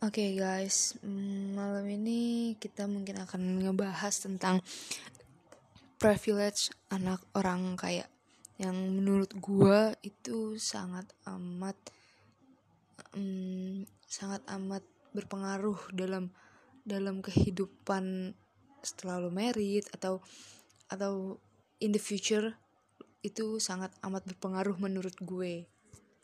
Oke okay guys, hmm, malam ini kita mungkin akan ngebahas tentang privilege anak orang. Kaya yang menurut gue itu sangat amat um, sangat amat berpengaruh dalam dalam kehidupan setelah lo merit atau atau in the future itu sangat amat berpengaruh menurut gue.